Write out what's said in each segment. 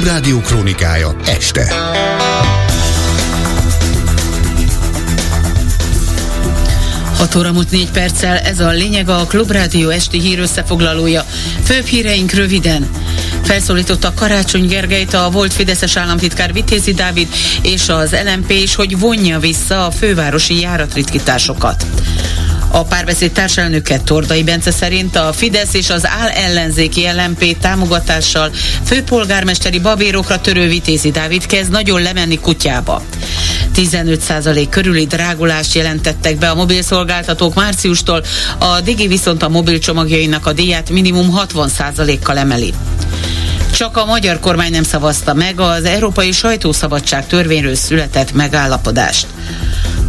Klubrádió krónikája este. Hat óra múlt négy perccel, ez a lényeg a Klubrádió esti hír összefoglalója. Főbb híreink röviden. Felszólította Karácsony Gergelyt a volt Fideszes államtitkár Vitézi Dávid és az LMP is, hogy vonja vissza a fővárosi járatritkításokat. A párbeszéd társelnöke Tordai Bence szerint a Fidesz és az áll ellenzéki LMP támogatással főpolgármesteri babérokra törő Vitézi Dávid kezd nagyon lemenni kutyába. 15% körüli drágulást jelentettek be a mobilszolgáltatók márciustól, a Digi viszont a mobil csomagjainak a díját minimum 60%-kal emeli. Csak a magyar kormány nem szavazta meg az Európai Sajtószabadság törvényről született megállapodást.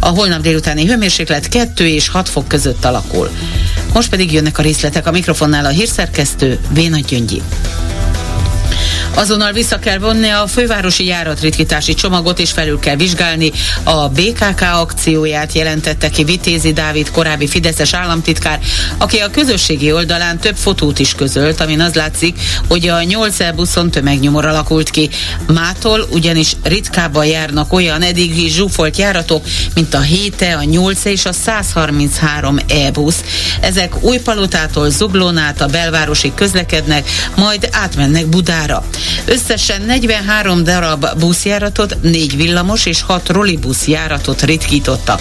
A holnap délutáni hőmérséklet 2 és 6 fok között alakul. Most pedig jönnek a részletek a mikrofonnál a hírszerkesztő Véna Gyöngyi. Azonnal vissza kell vonni a fővárosi járatritkítási csomagot és felül kell vizsgálni. A BKK akcióját jelentette ki Vitézi Dávid, korábbi Fideszes államtitkár, aki a közösségi oldalán több fotót is közölt, amin az látszik, hogy a 8 buszon tömegnyomor alakult ki. Mától ugyanis ritkábban járnak olyan eddigi zsúfolt járatok, mint a 7 a 8 és a 133 e-busz. Ezek Újpalotától Zuglónát a belvárosi közlekednek, majd átmennek Budára. Összesen 43 darab buszjáratot, 4 villamos és 6 rollibusz járatot ritkítottak.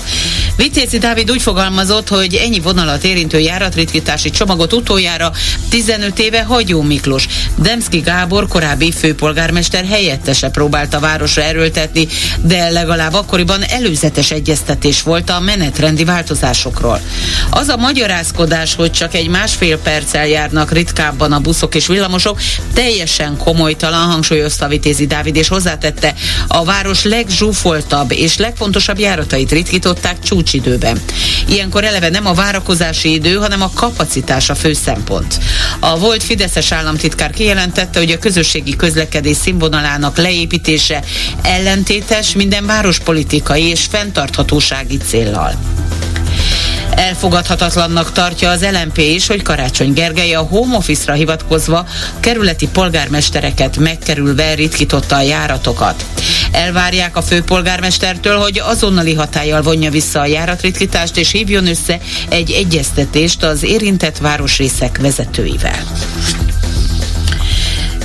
Vitézi Dávid úgy fogalmazott, hogy ennyi vonalat érintő járatritkítási csomagot utoljára 15 éve Hagyó Miklós. Demszki Gábor korábbi főpolgármester helyettese próbálta városra erőltetni, de legalább akkoriban előzetes egyeztetés volt a menetrendi változásokról. Az a magyarázkodás, hogy csak egy másfél perccel járnak ritkábban a buszok és villamosok, teljesen komoly komolytalan, hangsúlyozta Vitézi Dávid, és hozzátette, a város legzsúfoltabb és legfontosabb járatait ritkították csúcsidőben. Ilyenkor eleve nem a várakozási idő, hanem a kapacitás a fő szempont. A volt Fideszes államtitkár kijelentette, hogy a közösségi közlekedés színvonalának leépítése ellentétes minden várospolitikai és fenntarthatósági céllal. Elfogadhatatlannak tartja az LMP is, hogy Karácsony Gergely a home office-ra hivatkozva kerületi polgármestereket megkerülve ritkította a járatokat. Elvárják a főpolgármestertől, hogy azonnali hatállyal vonja vissza a járatritkítást és hívjon össze egy egyeztetést az érintett városrészek vezetőivel.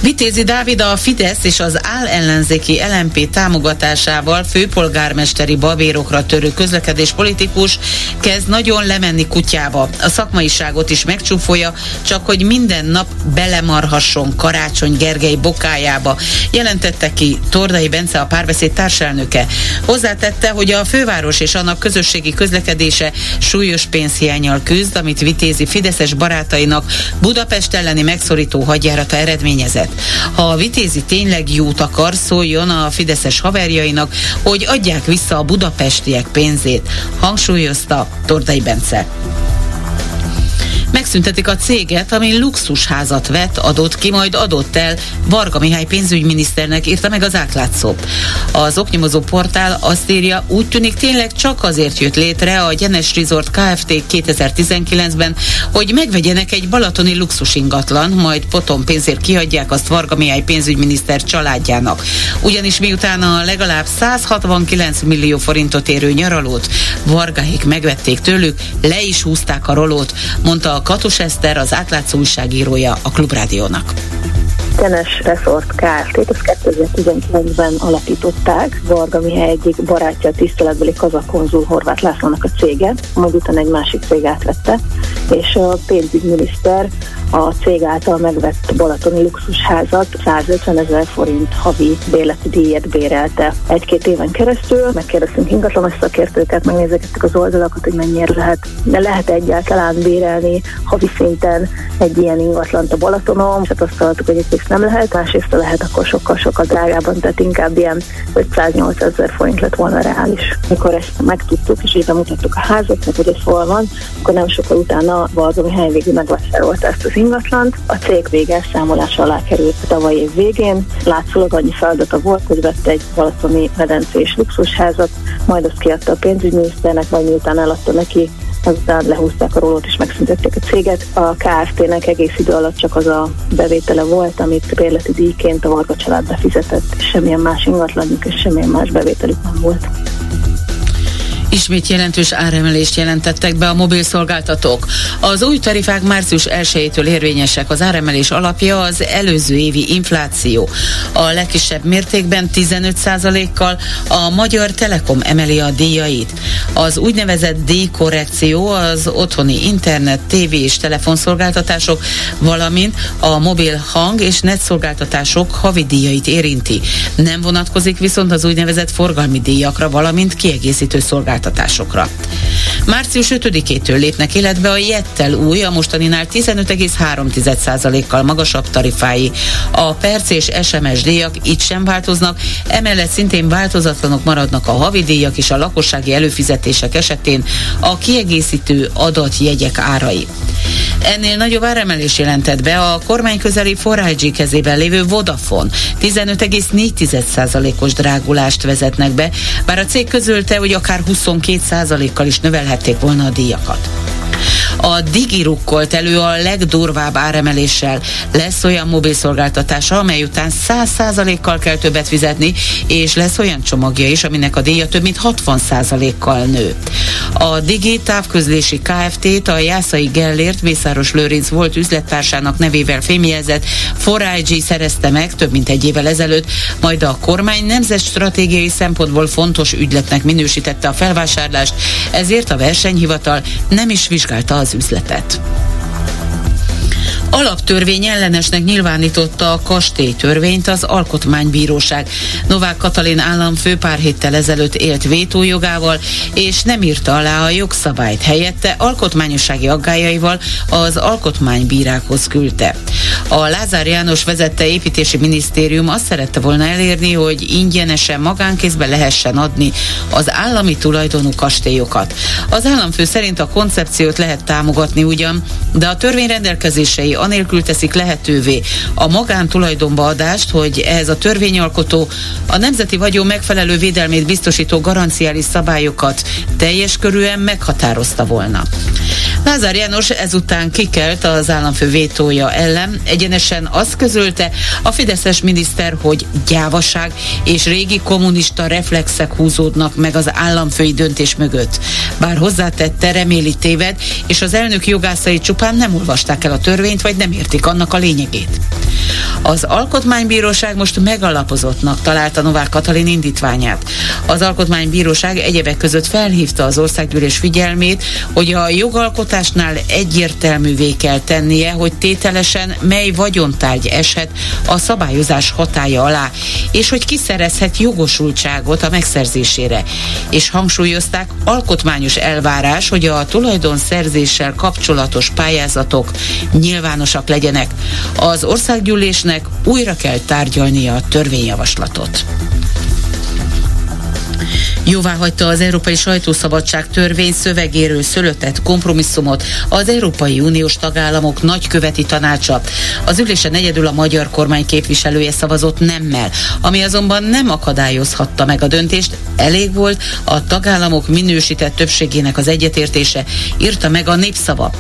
Vitézi Dávid a Fidesz és az áll ellenzéki LMP támogatásával főpolgármesteri babérokra törő közlekedés politikus kezd nagyon lemenni kutyába. A szakmaiságot is megcsúfolja, csak hogy minden nap belemarhasson Karácsony Gergely bokájába, jelentette ki Tordai Bence a párbeszéd társelnöke. Hozzátette, hogy a főváros és annak közösségi közlekedése súlyos pénzhiányjal küzd, amit Vitézi Fideszes barátainak Budapest elleni megszorító hadjárata eredményezett. Ha a Vitézi tényleg jót akar, szóljon a fideszes haverjainak, hogy adják vissza a budapestiek pénzét, hangsúlyozta Tordai Bence megszüntetik a céget, ami luxusházat vett, adott ki, majd adott el Varga Mihály pénzügyminiszternek, írta meg az átlátszó. Az oknyomozó portál azt írja, úgy tűnik tényleg csak azért jött létre a Gyenes Resort Kft. 2019-ben, hogy megvegyenek egy balatoni luxus ingatlan, majd potom pénzért kiadják azt Varga Mihály pénzügyminiszter családjának. Ugyanis miután a legalább 169 millió forintot érő nyaralót Vargahék megvették tőlük, le is húzták a rolót, mondta a Katus Eszter, az átlátszó újságírója a Klubrádiónak. Tenes Resort Kft. Ezt 2019-ben alapították. Varga Mihály egyik barátja, tiszteletbeli kazakonzul Horváth Lászlónak a cége, majd utána egy másik cég átvette, és a pénzügyminiszter a cég által megvett balatoni luxusházat 150 ezer forint havi bérleti díjat bérelte egy-két éven keresztül. Megkérdeztünk ingatlanos szakértőket, megnézegettük az oldalakat, hogy mennyire lehet, de lehet egyáltalán bérelni havi szinten egy ilyen ingatlant a Balatonon, és hát hogy egyrészt nem lehet, másrészt lehet akkor sokkal-sokkal drágában, tehát inkább ilyen 508 ezer forint lett volna reális. Mikor ezt megtudtuk, és így bemutattuk a házat, hogy ez hol van, akkor nem sokkal utána Valdomi hely végül megvásárolta ezt az ingatlant. A cég vége számolás alá került a tavaly év végén. Látszólag annyi feladata volt, hogy vett egy balatoni medencés luxusházat, majd azt kiadta a pénzügyminiszternek, vagy miután eladta neki, azután lehúzták a rólót és megszüntették a céget. A KFT-nek egész idő alatt csak az a bevétele volt, amit bérleti díjként a Varga család befizetett, és semmilyen más ingatlanjuk és semmilyen más bevételük nem volt. Ismét jelentős áremelést jelentettek be a mobil szolgáltatók. Az új tarifák március 1-től érvényesek. Az áremelés alapja az előző évi infláció. A legkisebb mértékben 15%-kal a Magyar Telekom emeli a díjait. Az úgynevezett díjkorrekció az otthoni internet, TV és telefonszolgáltatások, valamint a mobil hang és netszolgáltatások havi díjait érinti. Nem vonatkozik viszont az úgynevezett forgalmi díjakra, valamint kiegészítő szolgáltatásokra szolgáltatásokra. Március 5-től lépnek életbe a Jettel új, a mostaninál 15,3%-kal magasabb tarifái. A perc és SMS díjak itt sem változnak, emellett szintén változatlanok maradnak a havidíjak és a lakossági előfizetések esetén a kiegészítő adatjegyek árai. Ennél nagyobb áremelés jelentett be a kormány közeli forrágyi kezében lévő Vodafone. 15,4%-os drágulást vezetnek be, bár a cég közölte, hogy akár 22%-kal is növelhették volna a díjakat. A Digi rukkolt elő a legdurvább áremeléssel. Lesz olyan mobil szolgáltatása, amely után 100%-kal kell többet fizetni, és lesz olyan csomagja is, aminek a díja több mint 60%-kal nő. A Digi távközlési Kft-t a Jászai Gellért Mészáros Lőrinc volt üzlettársának nevével fémjelzett 4IG szerezte meg több mint egy évvel ezelőtt, majd a kormány nemzet stratégiai szempontból fontos ügyletnek minősítette a felvásárlást, ezért a versenyhivatal nem is vizsgálta az üzletet alaptörvény ellenesnek nyilvánította a kastélytörvényt az Alkotmánybíróság. Novák Katalin államfő pár héttel ezelőtt élt vétójogával, és nem írta alá a jogszabályt. Helyette alkotmányossági aggájaival az alkotmánybírákhoz küldte. A Lázár János vezette építési minisztérium azt szerette volna elérni, hogy ingyenesen magánkézbe lehessen adni az állami tulajdonú kastélyokat. Az államfő szerint a koncepciót lehet támogatni ugyan, de a törvény rendelkezései anélkül teszik lehetővé a magántulajdonba adást, hogy ehhez a törvényalkotó a nemzeti vagyon megfelelő védelmét biztosító garanciális szabályokat teljes körűen meghatározta volna. Lázár János ezután kikelt az államfő vétója ellen, egyenesen azt közölte a fideszes miniszter, hogy gyávaság és régi kommunista reflexek húzódnak meg az államfői döntés mögött. Bár hozzátette, reméli téved, és az elnök jogászai csupán nem olvasták el a törvényt, vagy nem értik annak a lényegét. Az Alkotmánybíróság most megalapozottnak találta Novák Katalin indítványát. Az Alkotmánybíróság egyebek között felhívta az országgyűlés figyelmét, hogy a jogalkotásnál egyértelművé kell tennie, hogy tételesen mely vagyontárgy eshet a szabályozás hatája alá, és hogy kiszerezhet jogosultságot a megszerzésére. És hangsúlyozták, alkotmányos elvárás, hogy a tulajdonszerzéssel kapcsolatos pályázatok nyilvánosak legyenek. Az országgyűlésnek újra kell tárgyalnia a törvényjavaslatot. Jóvá hagyta az Európai Sajtószabadság törvény szövegéről szölötett kompromisszumot az Európai Uniós tagállamok nagyköveti tanácsa. Az ülésen egyedül a magyar kormány képviselője szavazott nemmel, ami azonban nem akadályozhatta meg a döntést, elég volt a tagállamok minősített többségének az egyetértése, írta meg a népszava.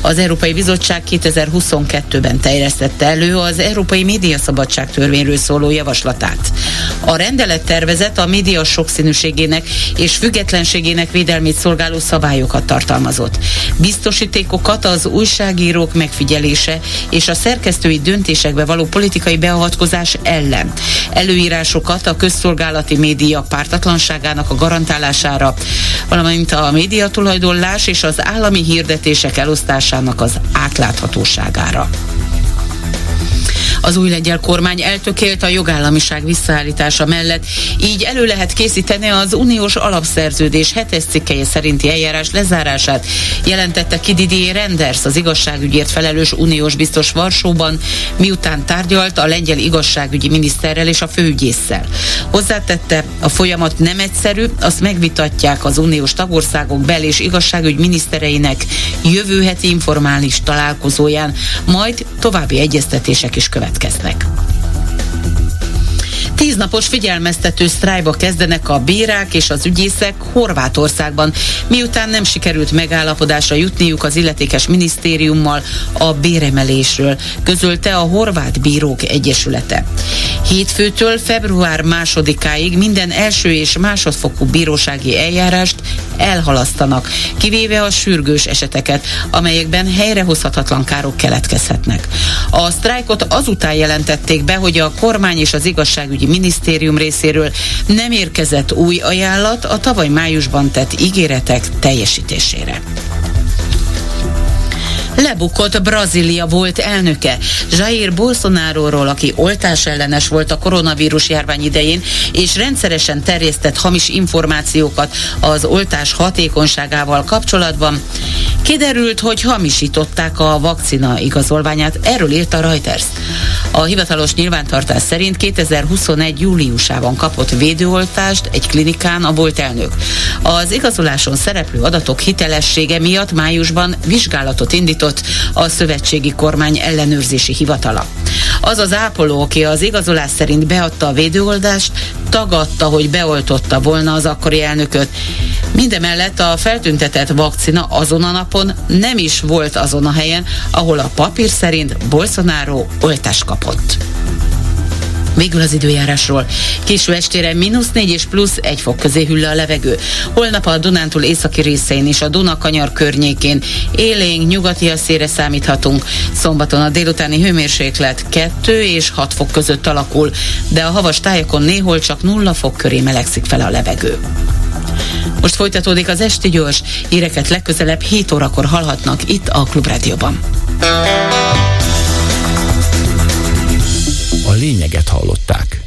Az Európai Bizottság 2022-ben terjesztette elő az Európai Médiaszabadság törvényről szóló javaslatát. A rendelettervezet a média sokszínűségének függetlenségének és függetlenségének védelmét szolgáló szabályokat tartalmazott. Biztosítékokat az újságírók megfigyelése és a szerkesztői döntésekbe való politikai beavatkozás ellen. Előírásokat a közszolgálati média pártatlanságának a garantálására, valamint a média tulajdonlás és az állami hirdetések elosztásának az átláthatóságára. Az új lengyel kormány eltökélt a jogállamiság visszaállítása mellett, így elő lehet készíteni az uniós alapszerződés hetes cikkeje szerinti eljárás lezárását, jelentette ki Didier Renders, az igazságügyért felelős uniós biztos Varsóban, miután tárgyalt a lengyel igazságügyi miniszterrel és a főügyésszel. Hozzátette, a folyamat nem egyszerű, azt megvitatják az uniós tagországok bel- és igazságügy minisztereinek jövő heti informális találkozóján, majd további egyeztetések is következnek következnek. Tíznapos figyelmeztető sztrájba kezdenek a bírák és az ügyészek Horvátországban, miután nem sikerült megállapodásra jutniuk az illetékes minisztériummal a béremelésről, közölte a Horvát Bírók Egyesülete. Hétfőtől február másodikáig minden első és másodfokú bírósági eljárást elhalasztanak, kivéve a sürgős eseteket, amelyekben helyrehozhatatlan károk keletkezhetnek. A sztrájkot azután jelentették be, hogy a kormány és az igazságügyi minisztérium részéről nem érkezett új ajánlat a tavaly májusban tett ígéretek teljesítésére lebukott Brazília volt elnöke. Jair Bolsonaro-ról, aki oltás ellenes volt a koronavírus járvány idején, és rendszeresen terjesztett hamis információkat az oltás hatékonyságával kapcsolatban, kiderült, hogy hamisították a vakcina igazolványát. Erről írt a Reuters. A hivatalos nyilvántartás szerint 2021. júliusában kapott védőoltást egy klinikán a volt elnök. Az igazoláson szereplő adatok hitelessége miatt májusban vizsgálatot indított a szövetségi kormány ellenőrzési hivatala. Az az ápoló, aki az igazolás szerint beadta a védőoldást, tagadta, hogy beoltotta volna az akkori elnököt. Mindemellett a feltüntetett vakcina azon a napon nem is volt azon a helyen, ahol a papír szerint Bolsonaro oltást kapott. Végül az időjárásról. Késő estére mínusz 4 és plusz 1 fok közé hüll a levegő. Holnap a Dunántúl északi részein és a Dunakanyar környékén élénk nyugati szére számíthatunk. Szombaton a délutáni hőmérséklet 2 és 6 fok között alakul, de a havas tájakon néhol csak 0 fok köré melegszik fel a levegő. Most folytatódik az esti gyors, híreket legközelebb 7 órakor hallhatnak itt a Klubrádióban. Lényeget hallották.